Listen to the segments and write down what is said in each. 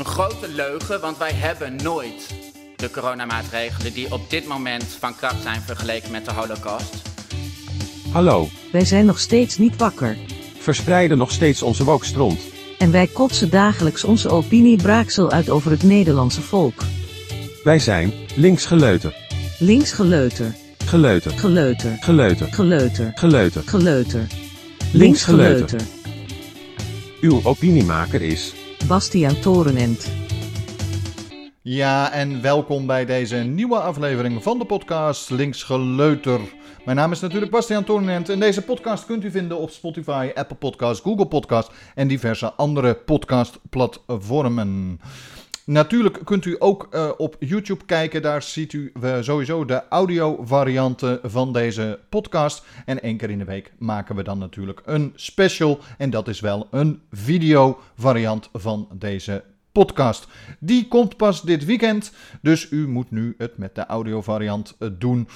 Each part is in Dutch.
Een grote leugen, want wij hebben nooit de coronamaatregelen die op dit moment van kracht zijn vergeleken met de holocaust. Hallo, Wij zijn nog steeds niet wakker. verspreiden nog steeds onze wokstront. En wij kotsen dagelijks onze opiniebraaksel uit over het Nederlandse volk. Wij zijn links geleuter. Links geleuter, Geleuter. geleuter, Geleuter. geleuter, Geleuter. geleuter. Links geleuter. geleuter. Uw opiniemaker is Bastiaan Torenent. Ja, en welkom bij deze nieuwe aflevering van de podcast Links Geleuter. Mijn naam is natuurlijk Bastiaan Toornent en deze podcast kunt u vinden op Spotify, Apple Podcasts, Google Podcasts en diverse andere podcastplatformen. Natuurlijk kunt u ook eh, op YouTube kijken. Daar ziet u eh, sowieso de audio-varianten van deze podcast. En één keer in de week maken we dan natuurlijk een special. En dat is wel een video-variant van deze podcast. Die komt pas dit weekend. Dus u moet nu het met de audio-variant eh, doen.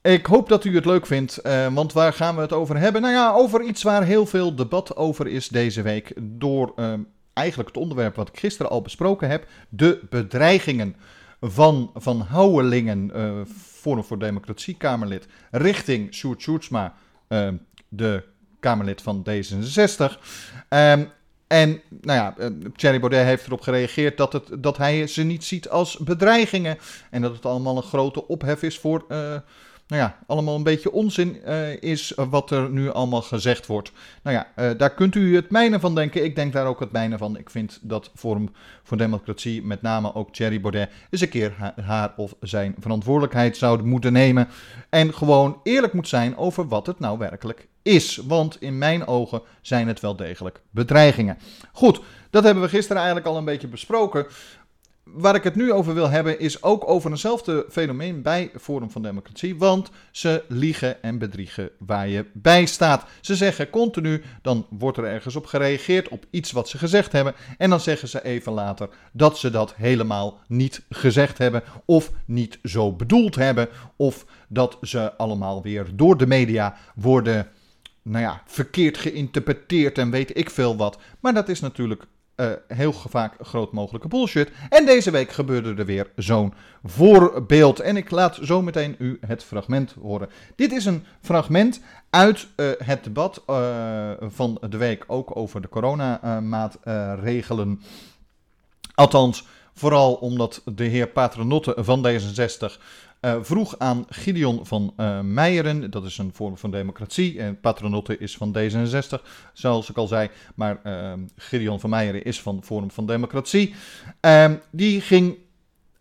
Ik hoop dat u het leuk vindt, want waar gaan we het over hebben? Nou ja, over iets waar heel veel debat over is deze week. Door eh, eigenlijk het onderwerp wat ik gisteren al besproken heb: de bedreigingen van Van Houwelingen, eh Forum voor Democratie Kamerlid, richting Sjoerd Sjoerdsma, eh, de Kamerlid van D66. Ehm, en nou ja, eh, Thierry Baudet heeft erop gereageerd dat, het, dat hij ze niet ziet als bedreigingen. En dat het allemaal een grote ophef is voor. Nou ja, allemaal een beetje onzin eh, is wat er nu allemaal gezegd wordt. Nou ja, eh, daar kunt u het mijne van denken. Ik denk daar ook het mijne van. Ik vind dat Forum voor Democratie, met name ook Thierry Baudet, eens een keer ha- haar of zijn verantwoordelijkheid zouden moeten nemen. En gewoon eerlijk moet zijn over wat het nou werkelijk is. Want in mijn ogen zijn het wel degelijk bedreigingen. Goed, dat hebben we gisteren eigenlijk al een beetje besproken. Waar ik het nu over wil hebben is ook over eenzelfde fenomeen bij Forum van Democratie. Want ze liegen en bedriegen waar je bij staat. Ze zeggen continu, dan wordt er ergens op gereageerd op iets wat ze gezegd hebben. En dan zeggen ze even later dat ze dat helemaal niet gezegd hebben. Of niet zo bedoeld hebben. Of dat ze allemaal weer door de media worden nou ja, verkeerd geïnterpreteerd en weet ik veel wat. Maar dat is natuurlijk eh, heel vaak groot mogelijke bullshit. En deze week gebeurde er weer zo'n voorbeeld. En ik laat zo meteen u het fragment horen. Dit is een fragment uit eh, het debat eh, van de week ook over de coronamaatregelen. Althans, vooral omdat de heer Paternotte van D66 eh, vroeg aan Gideon van eh, Meijeren, dat is een vorm van democratie. En Paternotte is van D66, zoals ik al zei. Maar eh, Gideon van Meijeren is van Forum van Democratie. Ehm, die ging.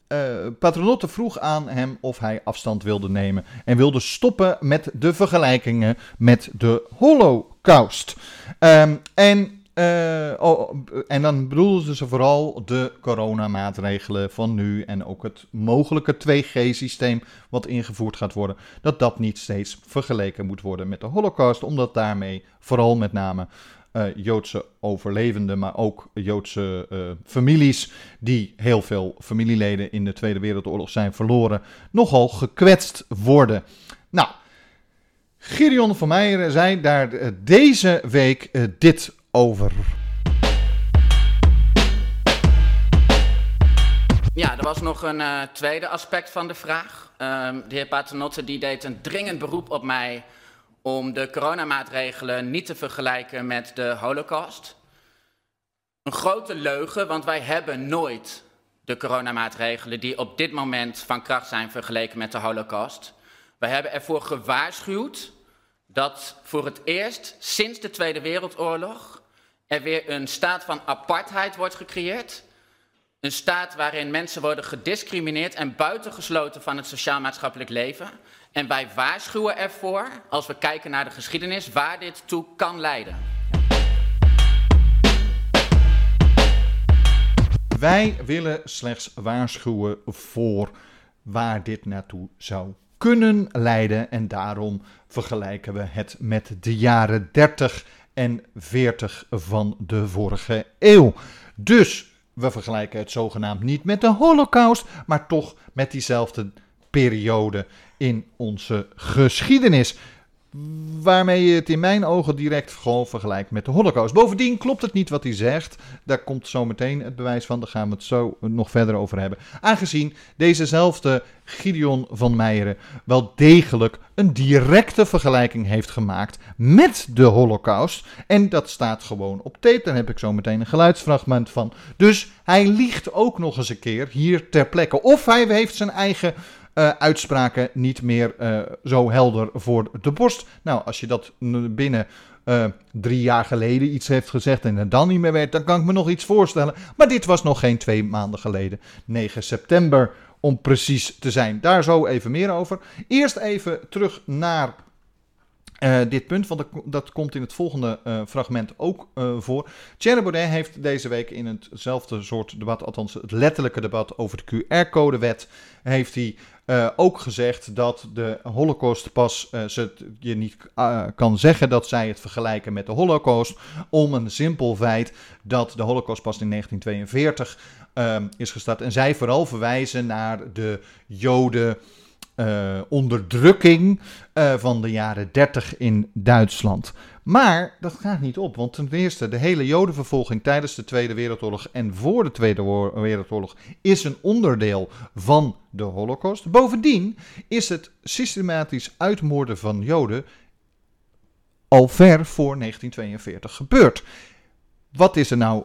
eh, Paternotte vroeg aan hem of hij afstand wilde nemen en wilde stoppen met de vergelijkingen met de Holocaust. Ehm, en eh, oh, en dan bedoelden ze vooral de coronamaatregelen van nu en ook het mogelijke 2G-systeem wat ingevoerd gaat worden, dat dat niet steeds vergeleken moet worden met de Holocaust, omdat daarmee vooral met name eh, Joodse overlevenden, maar ook Joodse eh, families die heel veel familieleden in de Tweede Wereldoorlog zijn verloren, nogal gekwetst worden. Nou, Gideon van Meijeren zei daar deze week dit over. Ja, er was nog een eh, tweede aspect van de vraag. Ehm, de heer Paternotte die deed een dringend beroep op mij om de coronamaatregelen niet te vergelijken met de holocaust. Een grote leugen, want wij hebben nooit de coronamaatregelen die op dit moment van kracht zijn vergeleken met de holocaust. Wij hebben ervoor gewaarschuwd dat voor het eerst sinds de Tweede Wereldoorlog er weer een staat van apartheid wordt gecreëerd. Een staat waarin mensen worden gediscrimineerd en buitengesloten van het sociaal-maatschappelijk leven. En wij waarschuwen ervoor, als we kijken naar de geschiedenis, waar dit toe kan leiden. Wij willen slechts waarschuwen voor waar dit naartoe zou kunnen leiden. En daarom vergelijken we het met de jaren 30 en 40 van de vorige eeuw. Dus we vergelijken het zogenaamd niet met de Holocaust, maar toch met diezelfde periode in onze geschiedenis. Waarmee je het in mijn ogen direct gewoon vergelijkt met de Holocaust. Bovendien klopt het niet wat hij zegt. Daar komt zo meteen het bewijs van. Daar gaan we het zo nog verder over hebben. Aangezien dezezelfde Gideon van Meijeren wel degelijk een directe vergelijking heeft gemaakt met de Holocaust. En dat staat gewoon op tape. Daar heb ik zo meteen een geluidsfragment van. Dus hij liegt ook nog eens een keer hier ter plekke. Of hij heeft zijn eigen uh, uitspraken niet meer uh, zo helder voor de borst. Nou, als je dat binnen uh, drie jaar geleden iets heeft gezegd en het dan niet meer werd, dan kan ik me nog iets voorstellen. Maar dit was nog geen twee maanden geleden, 9 september om precies te zijn. Daar zo even meer over. Eerst even terug naar uh, dit punt, want dat, komt in het volgende uh, fragment ook uh, voor. Thierry heeft deze week in hetzelfde soort debat, althans het letterlijke debat over de QR-codewet, heeft hij ook gezegd dat de Holocaust pas, ze, je niet kan zeggen dat zij het vergelijken met de Holocaust, om een simpel feit dat de Holocaust pas in 1942 is gestart. En zij vooral verwijzen naar de Joden uh, onderdrukking uh, van de jaren 30 in Duitsland. Maar dat gaat niet op, want ten eerste, de hele Jodenvervolging tijdens de Tweede Wereldoorlog en voor de Tweede Wereldoorlog is een onderdeel van de Holocaust. Bovendien is het systematisch uitmoorden van Joden al ver voor 1942 gebeurd. Wat is er nou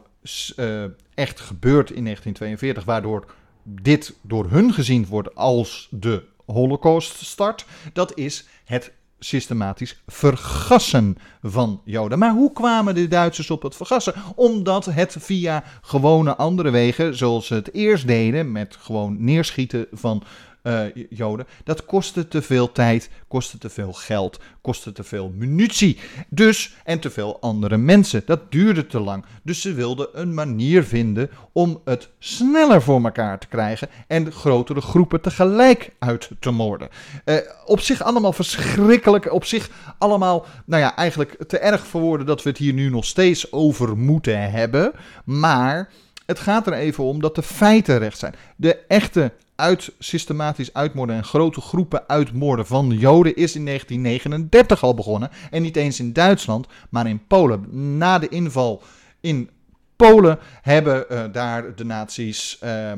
uh, echt gebeurd in 1942 waardoor dit door hun gezien wordt als de Holocaust start. Dat is het systematisch vergassen van Joden. Maar hoe kwamen de Duitsers op het vergassen? Omdat het via gewone andere wegen, zoals ze het eerst deden, met gewoon neerschieten van uh, Joden. Dat kostte te veel tijd, kostte te veel geld, kostte te veel munitie. Dus, en te veel andere mensen. Dat duurde te lang. Dus ze wilden een manier vinden om het sneller voor elkaar te krijgen en grotere groepen tegelijk uit te moorden. Uh, op zich allemaal verschrikkelijk, op zich allemaal, nou ja, eigenlijk te erg voor woorden dat we het hier nu nog steeds over moeten hebben. Maar het gaat er even om dat de feiten recht zijn. De echte uit systematisch uitmoorden en grote groepen uitmoorden van Joden is in 1939 al begonnen. En niet eens in Duitsland, maar in Polen. Na de inval in Polen hebben uh, daar de nazi's uh,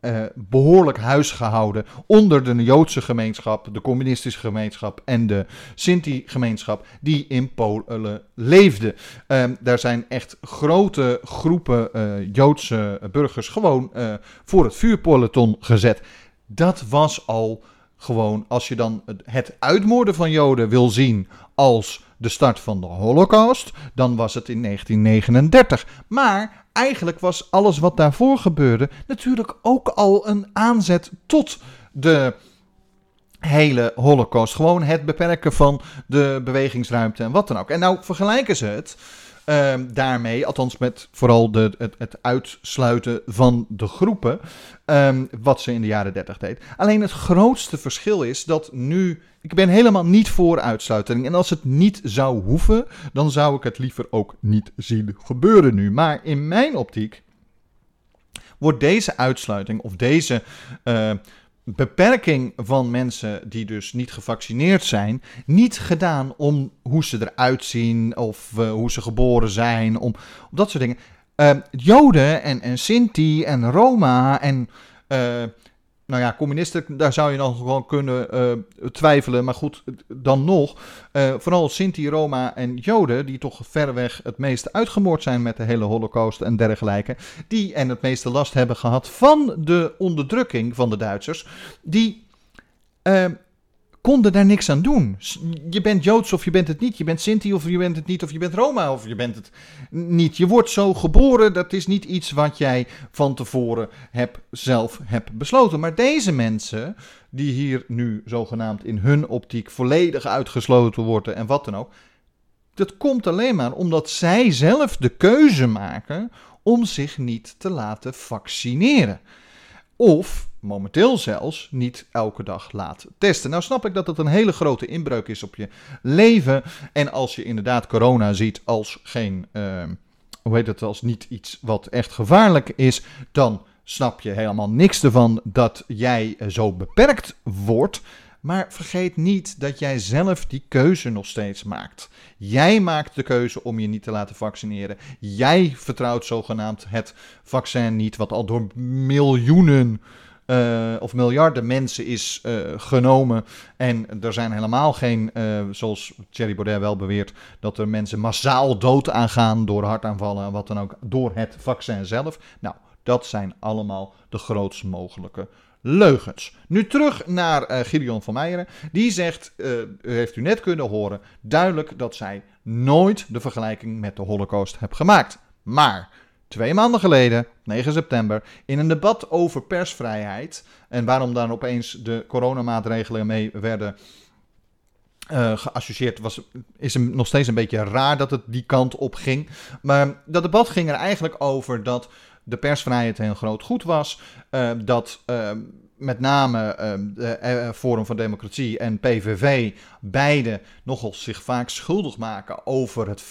uh, behoorlijk huis gehouden onder de Joodse gemeenschap, de communistische gemeenschap en de Sinti-gemeenschap die in Polen leefden. Uh, daar zijn echt grote groepen uh, Joodse burgers gewoon voor het vuurpeloton gezet. Dat was al gewoon, als je dan het uitmoorden van Joden wil zien als de start van de Holocaust, dan was het in 1939. Maar eigenlijk was alles wat daarvoor gebeurde natuurlijk ook al een aanzet tot de hele Holocaust. Gewoon het beperken van de bewegingsruimte en wat dan ook. En nou vergelijken ze het uh, daarmee, althans met vooral de, het, het uitsluiten van de groepen, um, wat ze in de jaren 30 deed. Alleen het grootste verschil is dat nu, ik ben helemaal niet voor uitsluiting. En als het niet zou hoeven, dan zou ik het liever ook niet zien gebeuren nu. Maar in mijn optiek wordt deze uitsluiting of deze uh, beperking van mensen die dus niet gevaccineerd zijn, niet gedaan om hoe ze eruit zien of uh, hoe ze geboren zijn, om, om dat soort dingen. Uh, Joden en, en Sinti en Roma en uh, nou ja, communisten, daar zou je dan gewoon kunnen uh, twijfelen. Maar goed, dan nog. Uh, vooral Sinti, Roma en Joden, die toch verreweg het meest uitgemoord zijn met de hele Holocaust en dergelijke. Die en het meeste last hebben gehad van de onderdrukking van de Duitsers. Die. Uh, konden daar niks aan doen. Je bent Joods of je bent het niet. Je bent Sinti of je bent het niet. Of je bent Roma of je bent het niet. Je wordt zo geboren. Dat is niet iets wat jij van tevoren heb, zelf hebt besloten. Maar deze mensen, die hier nu zogenaamd in hun optiek volledig uitgesloten worden en wat dan ook. Dat komt alleen maar omdat zij zelf de keuze maken om zich niet te laten vaccineren. Of momenteel zelfs niet elke dag laat testen. Nou snap ik dat het een hele grote inbreuk is op je leven. En als je inderdaad corona ziet als geen, uh, hoe heet het, als niet iets wat echt gevaarlijk is, dan snap je helemaal niks ervan dat jij zo beperkt wordt. Maar vergeet niet dat jij zelf die keuze nog steeds maakt. Jij maakt de keuze om je niet te laten vaccineren. Jij vertrouwt zogenaamd het vaccin niet, wat al door miljoenen uh, of miljarden mensen is uh, genomen. En er zijn helemaal geen, uh, zoals Thierry Baudet wel beweert, dat er mensen massaal dood aangaan door hartaanvallen en wat dan ook, door het vaccin zelf. Nou, dat zijn allemaal de grootst mogelijke leugens. Nu terug naar uh, Gideon van Meijeren. Die zegt, uh, heeft u net kunnen horen, duidelijk dat zij nooit de vergelijking met de Holocaust heeft gemaakt. Maar twee maanden geleden, 9 september, in een debat over persvrijheid en waarom dan opeens de coronamaatregelen mee werden uh, geassocieerd was, is hem nog steeds een beetje raar dat het die kant op ging. Maar dat debat ging er eigenlijk over dat de persvrijheid een groot goed was. Uh, dat uh, met name uh, de Forum voor Democratie en PVV beide nogal zich vaak schuldig maken over het,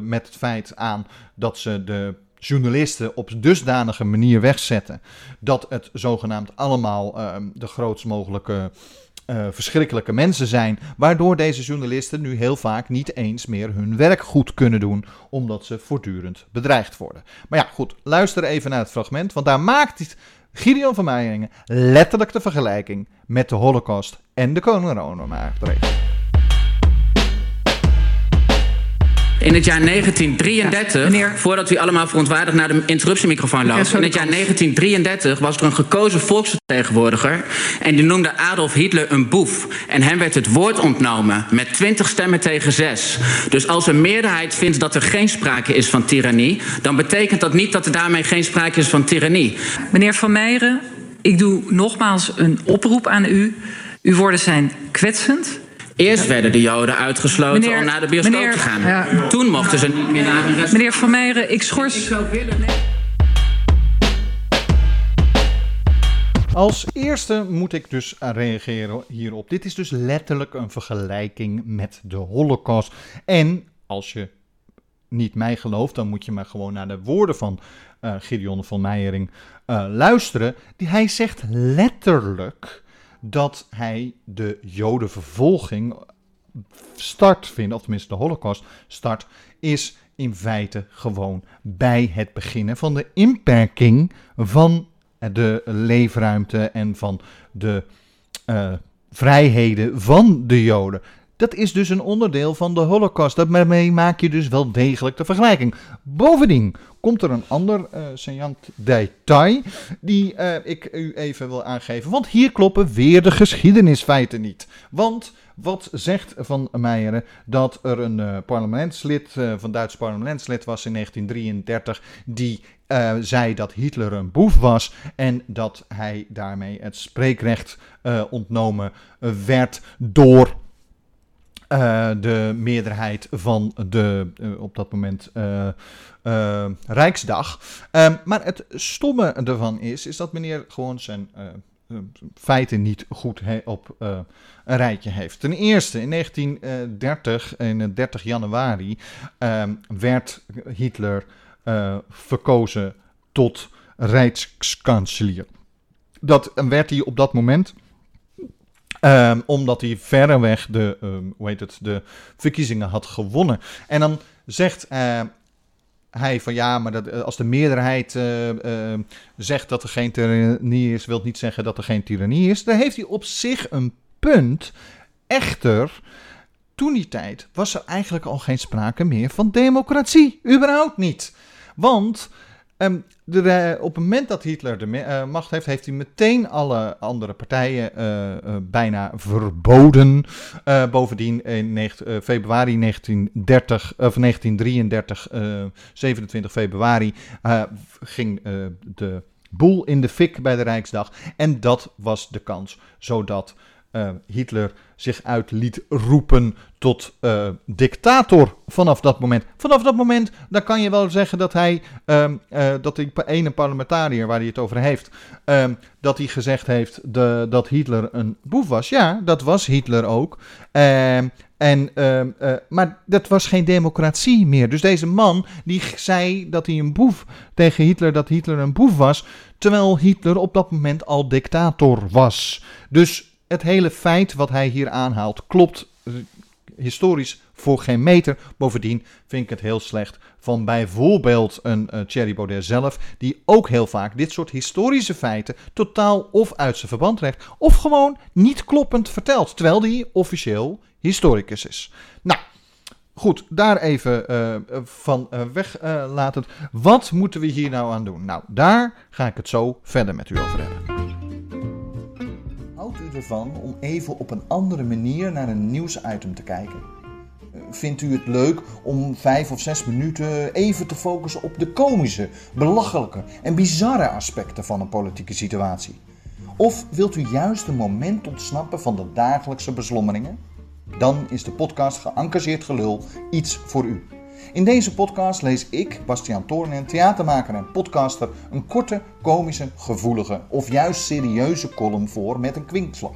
met het feit aan dat ze de journalisten op dusdanige manier wegzetten dat het zogenaamd allemaal de grootst mogelijke uh, verschrikkelijke mensen zijn, waardoor deze journalisten nu heel vaak niet eens meer hun werk goed kunnen doen, omdat ze voortdurend bedreigd worden. Maar ja, goed, luister even naar het fragment, want daar maakt Gideon van Meijeringen letterlijk de vergelijking met de Holocaust en de coronamaatregelen. In het jaar 1933, ja, voordat u allemaal verontwaardigd naar de interruptiemicrofoon loopt. in het jaar 1933 was er een gekozen volksvertegenwoordiger. En die noemde Adolf Hitler een boef. En hem werd het woord ontnomen met 20 stemmen tegen 6. Dus als een meerderheid vindt dat er geen sprake is van tirannie. dan betekent dat niet dat er daarmee geen sprake is van tirannie. Meneer Van Meijeren, ik doe nogmaals een oproep aan u. Uw woorden zijn kwetsend. Eerst werden de Joden uitgesloten meneer, om naar de bioscoop meneer, te gaan. Ja. Toen mochten ze niet meer naar hun restaurant. Meneer Van Meijeren, ik schors... Ik zou willen... Als eerste moet ik dus reageren hierop. Dit is dus letterlijk een vergelijking met de Holocaust. En als je niet mij gelooft, dan moet je maar gewoon naar de woorden van uh, Gideon van Meijering uh, luisteren. Die, hij zegt letterlijk dat hij de Jodenvervolging start vindt, of tenminste de Holocaust start, is in feite gewoon bij het beginnen van de inperking van de leefruimte en van de uh, vrijheden van de Joden. Dat is dus een onderdeel van de Holocaust. Daarmee maak je dus wel degelijk de vergelijking. Bovendien komt er een ander uh, saillant detail die uh, ik u even wil aangeven. Want hier kloppen weer de geschiedenisfeiten niet. Want wat zegt Van Meijeren dat er een uh, parlementslid, uh, van Duits parlementslid was in 1933, die zei dat Hitler een boef was en dat hij daarmee het spreekrecht ontnomen werd door uh, de meerderheid van de uh, op dat moment uh, Rijksdag. Um, maar het stomme ervan is, is dat meneer gewoon zijn feiten niet goed op een rijtje heeft. Ten eerste, in 1930, in 30 januari, um, werd Hitler verkozen tot Rijkskanselier. Dat werd hij op dat moment Um, omdat hij verreweg de, um, hoe heet het, de verkiezingen had gewonnen. En dan zegt uh, hij van ja, maar dat, als de meerderheid uh, uh, zegt dat er geen tirannie is, wil niet zeggen dat er geen tirannie is. Dan heeft hij op zich een punt. Echter, toen die tijd was er eigenlijk al geen sprake meer van democratie. Überhaupt niet. Want de, op het moment dat Hitler de uh, macht heeft, heeft hij meteen alle andere partijen uh, uh, bijna verboden. bovendien in februari 1930, of 1933, 27 februari, ging de boel in de fik bij de Rijksdag. En dat was de kans, zodat Hitler zich uit liet roepen tot uh, dictator vanaf dat moment. Vanaf dat moment, dan kan je wel zeggen dat hij, um, uh, dat die ene parlementariër waar hij het over heeft, um, dat hij gezegd heeft de, dat Hitler een boef was. Ja, dat was Hitler ook. Um, en, uh, maar dat was geen democratie meer. Dus deze man die zei dat hij een boef tegen Hitler, dat Hitler een boef was, terwijl Hitler op dat moment al dictator was. Dus het hele feit wat hij hier aanhaalt klopt eh, historisch voor geen meter. Bovendien vind ik het heel slecht van bijvoorbeeld een uh, Thierry Baudet zelf, die ook heel vaak dit soort historische feiten totaal of uit zijn verband trekt, of gewoon niet kloppend vertelt, terwijl hij officieel historicus is. Nou, goed, daar even uh, van uh, weg. Wat moeten we hier nou aan doen? Nou, daar ga ik het zo verder met u over hebben. Ervan om even op een andere manier naar een nieuwsitem te kijken? Vindt u het leuk om vijf of zes minuten even te focussen op de komische, belachelijke en bizarre aspecten van een politieke situatie? Of wilt u juist een moment ontsnappen van de dagelijkse beslommeringen? Dan is de podcast Geëngageerd Gelul iets voor u. In deze podcast lees ik, Bastiaan Toornen, theatermaker en podcaster, een korte, komische, gevoelige of juist serieuze column voor met een kwinkslag.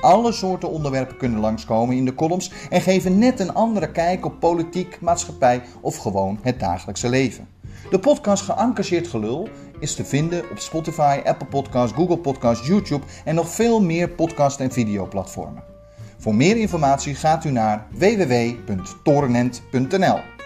Alle soorten onderwerpen kunnen langskomen in de columns en geven net een andere kijk op politiek, maatschappij of gewoon het dagelijkse leven. De podcast Geëngageerd Gelul is te vinden op Spotify, Apple Podcasts, Google Podcasts, YouTube en nog veel meer podcast- en videoplatformen. Voor meer informatie gaat u naar www.torenent.nl.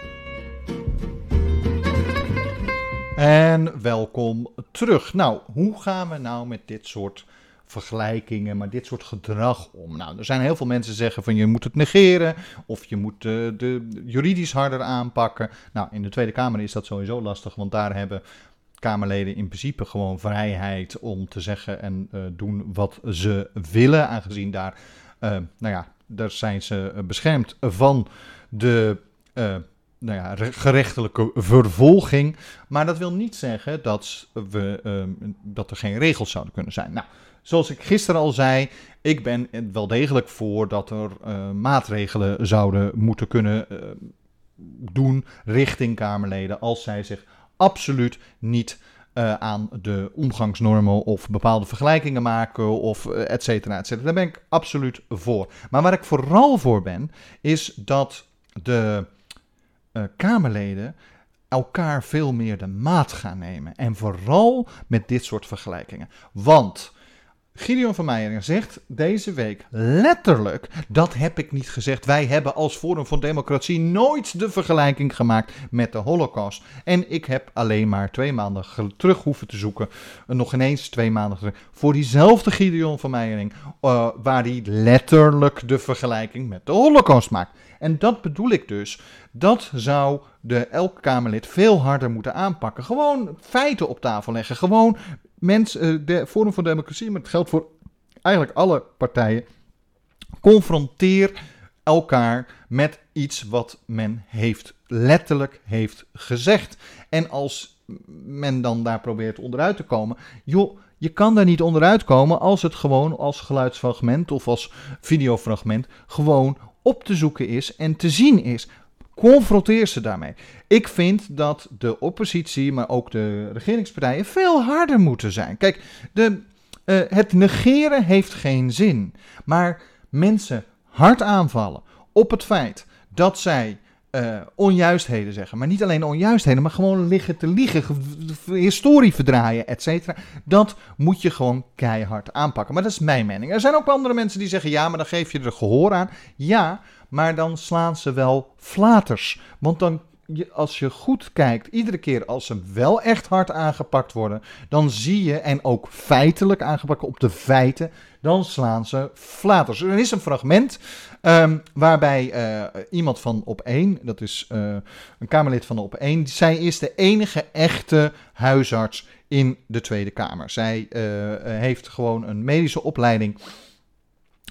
En welkom terug. Nou, hoe gaan we nou met dit soort vergelijkingen, maar dit soort gedrag om. Nou, er zijn heel veel mensen die zeggen van je moet het negeren of je moet de, de juridisch harder aanpakken. Nou, in de Tweede Kamer is dat sowieso lastig, want daar hebben Kamerleden in principe gewoon vrijheid om te zeggen en uh, doen wat ze willen, aangezien daar, uh, nou ja, daar zijn ze beschermd van de nou ja, gerechtelijke vervolging. Maar dat wil niet zeggen dat, we, dat er geen regels zouden kunnen zijn. Nou, zoals ik gisteren al zei, ik ben wel degelijk voor dat er uh, maatregelen zouden moeten kunnen uh, doen richting Kamerleden als zij zich absoluut niet uh, aan de omgangsnormen of bepaalde vergelijkingen maken of et cetera, et cetera. Daar ben ik absoluut voor. Maar waar ik vooral voor ben, is dat de Kamerleden elkaar veel meer de maat gaan nemen. En vooral met dit soort vergelijkingen. Want Gideon van Meijeren zegt deze week letterlijk: dat heb ik niet gezegd. Wij hebben als Forum voor Democratie nooit de vergelijking gemaakt met de Holocaust. En ik heb alleen maar twee maanden terug hoeven te zoeken, nog ineens twee maanden terug, voor diezelfde Gideon van Meijering, uh, waar hij letterlijk de vergelijking met de Holocaust maakt. En dat bedoel ik dus. Dat zou de elk Kamerlid veel harder moeten aanpakken. Gewoon feiten op tafel leggen. Gewoon mensen, eh, de Forum voor Democratie, maar het geldt voor eigenlijk alle partijen. Confronteer elkaar met iets wat men heeft, letterlijk heeft gezegd. En als men dan daar probeert onderuit te komen, joh, je kan daar niet onderuit komen als het gewoon als geluidsfragment of als videofragment gewoon op te zoeken is en te zien is. Confronteer ze daarmee. Ik vind dat de oppositie, maar ook de regeringspartijen, veel harder moeten zijn. Kijk, de, uh, het negeren heeft geen zin. Maar mensen hard aanvallen op het feit dat zij uh, onjuistheden zeggen. Maar niet alleen onjuistheden, maar gewoon liggen te liegen, historie verdraaien, et cetera. Dat moet je gewoon keihard aanpakken. Maar dat is mijn mening. Er zijn ook andere mensen die zeggen, ja, maar dan geef je er gehoor aan. Ja, maar dan slaan ze wel flaters. Want dan, als je goed kijkt, iedere keer als ze wel echt hard aangepakt worden, dan zie je, en ook feitelijk aangepakt op de feiten, dan slaan ze flaters. Er is een fragment um, waarbij uh, iemand van op 1, dat is uh, een Kamerlid van op 1, zij is de enige echte huisarts in de Tweede Kamer. Zij uh, heeft gewoon een medische opleiding.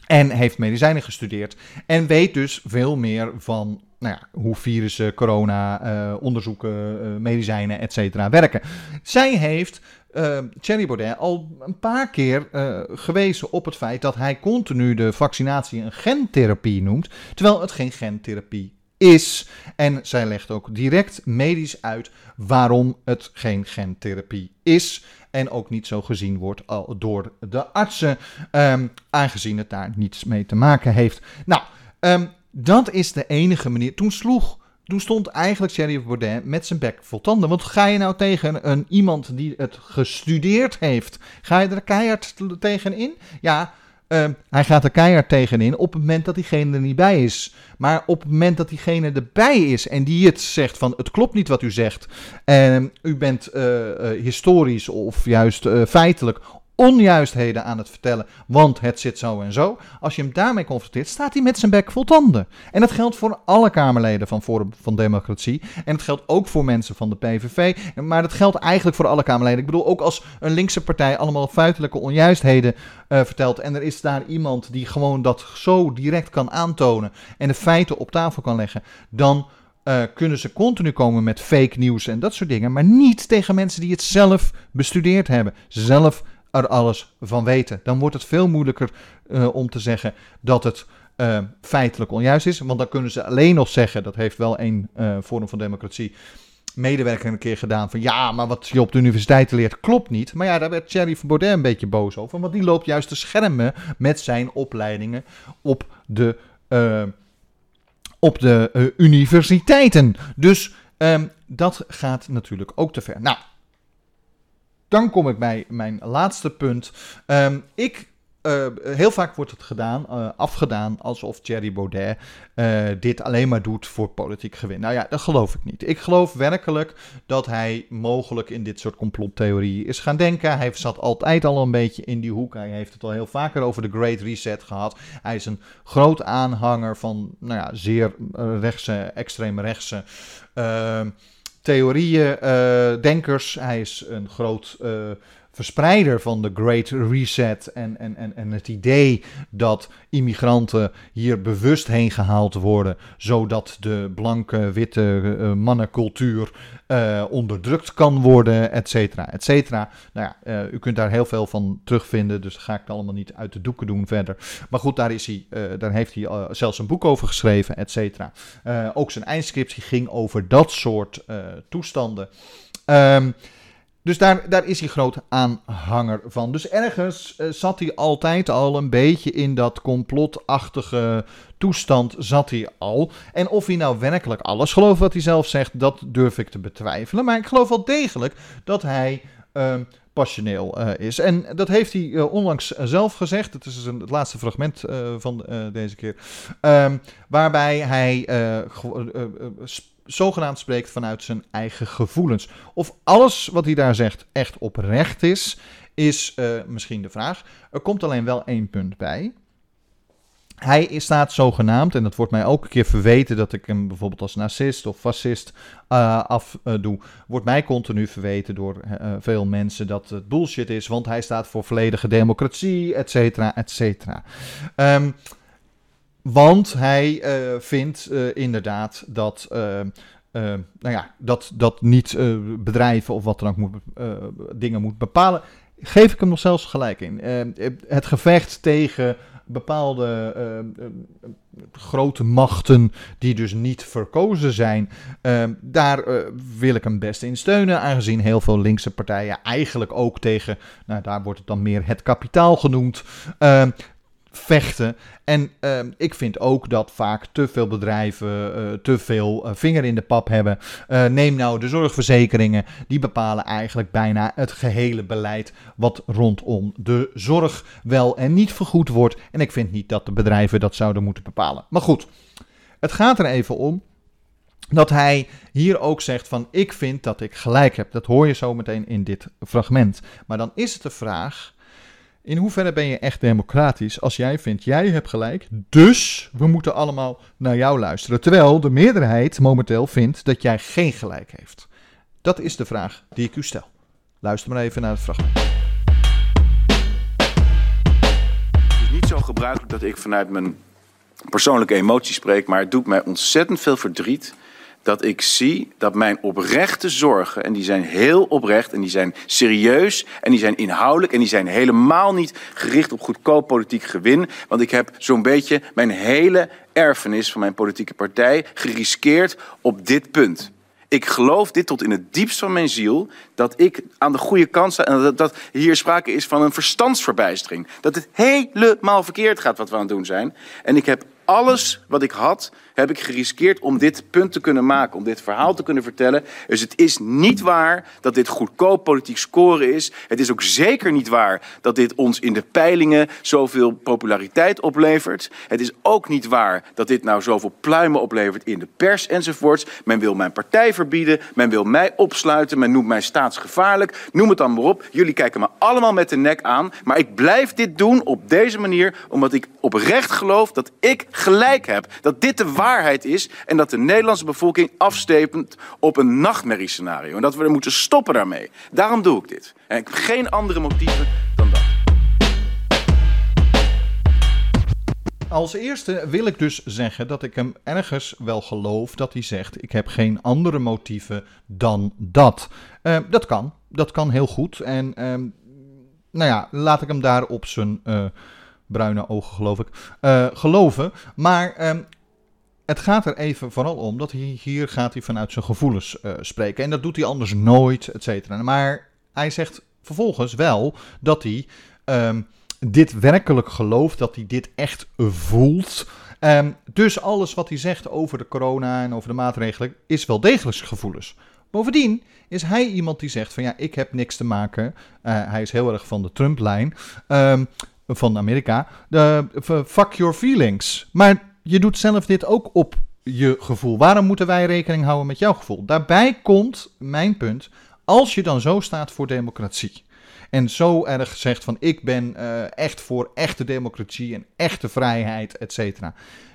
En heeft medicijnen gestudeerd. En weet dus veel meer van nou ja, hoe virussen, corona, uh, onderzoeken, uh, medicijnen, et cetera werken. Zij heeft uh, Thierry Baudet al een paar keer gewezen op het feit dat hij continu de vaccinatie een gentherapie noemt. Terwijl het geen gentherapie is. En zij legt ook direct medisch uit waarom het geen gentherapie is en ook niet zo gezien wordt door de artsen, um, aangezien het daar niets mee te maken heeft. Nou, um, dat is de enige manier. Toen sloeg, toen stond eigenlijk Thierry Baudet met zijn bek vol tanden. Want ga je nou tegen een, iemand die het gestudeerd heeft, ga je er keihard tegen in? Ja, Ehm, hij gaat er keihard tegenin op het moment dat diegene er niet bij is. Maar op het moment dat diegene erbij is en die het zegt van het klopt niet wat u zegt. En u bent eh, eh, historisch of juist eh, feitelijk onjuistheden aan het vertellen, want het zit zo en zo. Als je hem daarmee confronteert, staat hij met zijn bek vol tanden. En dat geldt voor alle Kamerleden van Forum van Democratie. En het geldt ook voor mensen van de PVV. Maar dat geldt eigenlijk voor alle Kamerleden. Ik bedoel, ook als een linkse partij allemaal feitelijke onjuistheden uh, vertelt. En er is daar iemand die gewoon dat zo direct kan aantonen. En de feiten op tafel kan leggen. Dan. Uh, kunnen ze continu komen met fake nieuws en dat soort dingen. Maar niet tegen mensen die het zelf bestudeerd hebben. Zelf er alles van weten. Dan wordt het veel moeilijker uh, om te zeggen dat het uh, feitelijk onjuist is. Want dan kunnen ze alleen nog zeggen, dat heeft wel een uh, vorm van democratie medewerker een keer gedaan van ja, maar wat je op de universiteit leert klopt niet. Maar ja, daar werd Thierry van Baudet een beetje boos over, want die loopt juist te schermen met zijn opleidingen op de, op de universiteiten. Dus um, dat gaat natuurlijk ook te ver. Nou, dan kom ik bij mijn laatste punt. Um, ik uh, heel vaak wordt het gedaan, uh, afgedaan alsof Thierry Baudet uh, dit alleen maar doet voor politiek gewin. Nou ja, dat geloof ik niet. Ik geloof werkelijk dat hij mogelijk in dit soort complottheorieën is gaan denken. Hij zat altijd al een beetje in die hoek. Hij heeft het al heel vaker over de Great Reset gehad. Hij is een groot aanhanger van nou ja, zeer rechtse, extreem rechtse ehm, theorieën, denkers. Hij is een groot verspreider van de Great Reset en, en, en, en het idee dat immigranten hier bewust heen gehaald worden, zodat de blanke, witte uh, mannencultuur uh, onderdrukt kan worden, et cetera, et cetera. Nou ja, uh, u kunt daar heel veel van terugvinden, dus ga ik allemaal niet uit de doeken doen verder. Maar goed, daar, is hij, daar heeft hij zelfs een boek over geschreven, et cetera. ook zijn eindscriptie ging over dat soort toestanden. Um, dus daar, daar is hij groot aanhanger van. Dus ergens uh, zat hij altijd al een beetje in dat complotachtige toestand zat hij al. En of hij nou werkelijk alles gelooft wat hij zelf zegt, dat durf ik te betwijfelen. Maar ik geloof wel degelijk dat hij uh, passioneel uh, is. En dat heeft hij uh, onlangs zelf gezegd. Het is een, het laatste fragment van deze keer. Um, waarbij hij zogenaamd spreekt vanuit zijn eigen gevoelens. Of alles wat hij daar zegt echt oprecht is, is uh, misschien de vraag. Er komt alleen wel één punt bij. Hij staat zogenaamd, en dat wordt mij ook een keer verweten dat ik hem bijvoorbeeld als narcist of fascist uh, afdoe, uh, wordt mij continu verweten door veel mensen dat het bullshit is, want hij staat voor volledige democratie, et cetera, et cetera. Um, want hij uh, vindt uh, inderdaad dat, uh, nou ja, dat, dat niet bedrijven of wat dan ook moet, dingen moet bepalen. Geef ik hem nog zelfs gelijk in. het gevecht tegen bepaalde grote machten die dus niet verkozen zijn, daar wil ik hem best in steunen. Aangezien heel veel linkse partijen eigenlijk ook tegen, nou daar wordt het dan meer het kapitaal genoemd, vechten. En uh, ik vind ook dat vaak te veel bedrijven uh, te veel uh, vinger in de pap hebben. Uh, neem nou de zorgverzekeringen, die bepalen eigenlijk bijna het gehele beleid wat rondom de zorg wel en niet vergoed wordt. En ik vind niet dat de bedrijven dat zouden moeten bepalen. Maar goed, het gaat er even om dat hij hier ook zegt van ik vind dat ik gelijk heb. Dat hoor je zo meteen in dit fragment. Maar dan is het de vraag in hoeverre ben je echt democratisch als jij vindt, jij hebt gelijk, dus we moeten allemaal naar jou luisteren. Terwijl de meerderheid momenteel vindt dat jij geen gelijk heeft. Dat is de vraag die ik u stel. Luister maar even naar het fragment. Het is niet zo gebruikelijk dat ik vanuit mijn persoonlijke emotie spreek, maar het doet mij ontzettend veel verdriet dat ik zie dat mijn oprechte zorgen, en die zijn heel oprecht en die zijn serieus en die zijn inhoudelijk en die zijn helemaal niet gericht op goedkoop politiek gewin. Want ik heb zo'n beetje mijn hele erfenis van mijn politieke partij geriskeerd op dit punt. Ik geloof dit tot in het diepst van mijn ziel, dat ik aan de goede kant sta en dat, dat hier sprake is van een verstandsverbijstering. Dat het helemaal verkeerd gaat wat we aan het doen zijn. En ik heb alles wat ik had, heb ik geriskeerd om dit punt te kunnen maken, om dit verhaal te kunnen vertellen. Dus het is niet waar dat dit goedkoop politiek scoren is. Het is ook zeker niet waar dat dit ons in de peilingen zoveel populariteit oplevert. Het is ook niet waar dat dit nou zoveel pluimen oplevert in de pers enzovoorts. Men wil mijn partij verbieden, men wil mij opsluiten, men noemt mij staatsgevaarlijk. Noem het dan maar op. Jullie kijken me allemaal met de nek aan, maar ik blijf dit doen op deze manier omdat ik oprecht geloof dat ik gelijk heb. Dat dit de waarheid is en dat de Nederlandse bevolking afstepend op een nachtmerriescenario. En dat we er moeten stoppen daarmee. Daarom doe ik dit. En ik heb geen andere motieven dan dat. Als eerste wil ik dus zeggen dat ik hem ergens wel geloof dat hij zegt: Ik heb geen andere motieven dan dat. Eh, dat kan. Dat kan heel goed. En ehm, nou ja, laat ik hem daar op zijn eh, bruine ogen, geloof ik, eh, geloven. Maar ehm, het gaat er even vooral om dat hij hier gaat hij vanuit zijn gevoelens eh, spreken. En dat doet hij anders nooit, et cetera. Maar hij zegt vervolgens wel dat hij ehm, dit werkelijk gelooft, dat hij dit echt voelt. Ehm, dus alles wat hij zegt over de corona en over de maatregelen is wel degelijk gevoelens. Bovendien is hij iemand die zegt van ja, ik heb niks te maken. Eh, hij is heel erg van de Trump-lijn ehm, van Amerika. De, fuck your feelings. Maar je doet zelf dit ook op je gevoel. Waarom moeten wij rekening houden met jouw gevoel? Daarbij komt mijn punt. Als je dan zo staat voor democratie. En zo erg zegt van ik ben eh, echt voor echte democratie en echte vrijheid, et cetera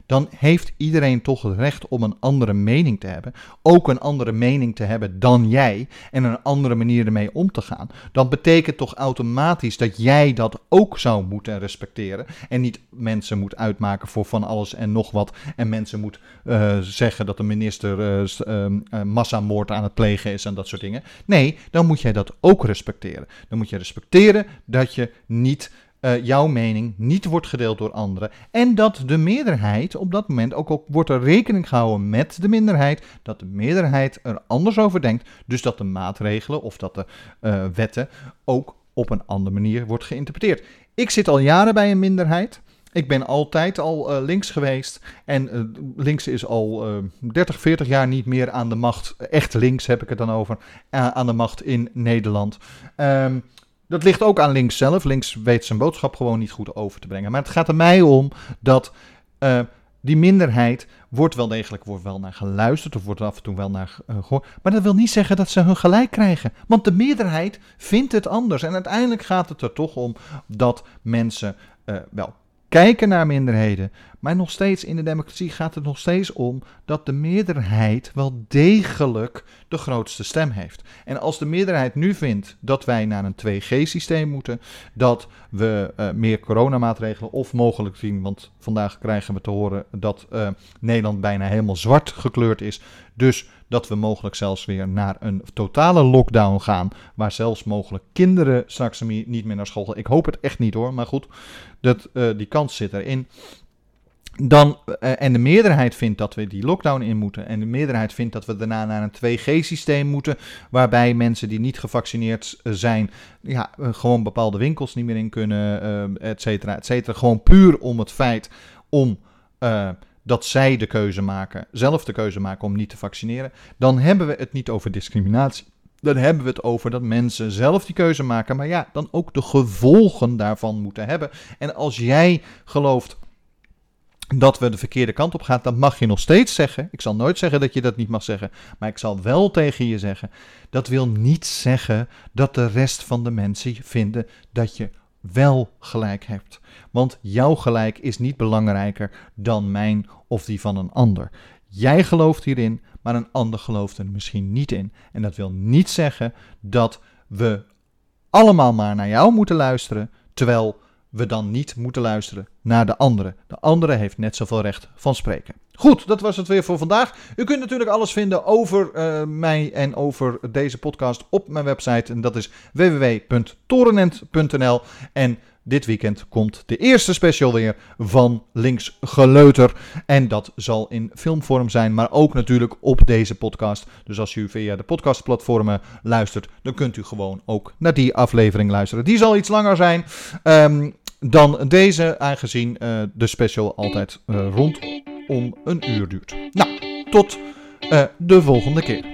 dan heeft iedereen toch het recht om een andere mening te hebben. Ook een andere mening te hebben dan jij en een andere manier ermee om te gaan. Dan betekent toch automatisch dat jij dat ook zou moeten respecteren. En niet mensen moet uitmaken voor van alles en nog wat. En mensen moet uh, zeggen dat de minister uh, uh, massamoord aan het plegen is en dat soort dingen. Nee, dan moet jij dat ook respecteren. Dan moet je respecteren dat je niet uh, jouw mening niet wordt gedeeld door anderen. En dat de meerderheid op dat moment ook, ook wordt er rekening gehouden met de minderheid. Dat de meerderheid er anders over denkt. Dus dat de maatregelen of dat de uh, wetten ook op een andere manier wordt geïnterpreteerd. Ik zit al jaren bij een minderheid. Ik ben altijd al uh, links geweest. En links is al uh, 30, 40 jaar niet meer aan de macht. Echt links heb ik het dan over. aan de macht in Nederland. Um, dat ligt ook aan links zelf. Links weet zijn boodschap gewoon niet goed over te brengen. Maar het gaat er mij om dat uh, die minderheid wordt wel degelijk wordt wel naar geluisterd of wordt af en toe wel naar uh, gehoord. Maar dat wil niet zeggen dat ze hun gelijk krijgen. Want de meerderheid vindt het anders. En uiteindelijk gaat het er toch om dat mensen uh, wel kijken naar minderheden. Maar nog steeds in de democratie gaat het nog steeds om dat de meerderheid wel degelijk de grootste stem heeft. En als de meerderheid nu vindt dat wij naar een 2G-systeem moeten, dat we uh, meer coronamaatregelen of mogelijk zien, want vandaag krijgen we te horen dat uh, Nederland bijna helemaal zwart gekleurd is. Dus dat we mogelijk zelfs weer naar een totale lockdown gaan, waar zelfs mogelijk kinderen straks niet meer naar school gaan. Ik hoop het echt niet hoor, maar goed, dat, uh, die kans zit erin. Dan, uh, en de meerderheid vindt dat we die lockdown in moeten. En de meerderheid vindt dat we daarna naar een 2G-systeem moeten. Waarbij mensen die niet gevaccineerd zijn. Ja, gewoon bepaalde winkels niet meer in kunnen. Uh, et cetera, et cetera. Gewoon puur om het feit om. Dat zij de keuze maken, zelf de keuze maken om niet te vaccineren. Dan hebben we het niet over discriminatie. Dan hebben we het over dat mensen zelf die keuze maken. Maar ja, dan ook de gevolgen daarvan moeten hebben. En als jij gelooft dat we de verkeerde kant op gaan, dan mag je nog steeds zeggen. Ik zal nooit zeggen dat je dat niet mag zeggen, maar ik zal wel tegen je zeggen. Dat wil niet zeggen dat de rest van de mensen vinden dat je wel gelijk hebt. Want jouw gelijk is niet belangrijker dan mijn of die van een ander. Jij gelooft hierin, maar een ander gelooft er misschien niet in. En dat wil niet zeggen dat we allemaal maar naar jou moeten luisteren, terwijl we dan niet moeten luisteren naar de andere. De andere heeft net zoveel recht van spreken. Goed, dat was het weer voor vandaag. U kunt natuurlijk alles vinden over uh, mij en over deze podcast op mijn website. En dat is www.torenent.nl. En dit weekend komt de eerste special weer van Links Geleuter. En dat zal in filmvorm zijn, maar ook natuurlijk op deze podcast. Dus als u via de podcastplatformen luistert, dan kunt u gewoon ook naar die aflevering luisteren. Die zal iets langer zijn. Ehm, dan deze, aangezien eh, de special altijd eh, rond rondom een uur duurt. Nou, tot eh, de volgende keer.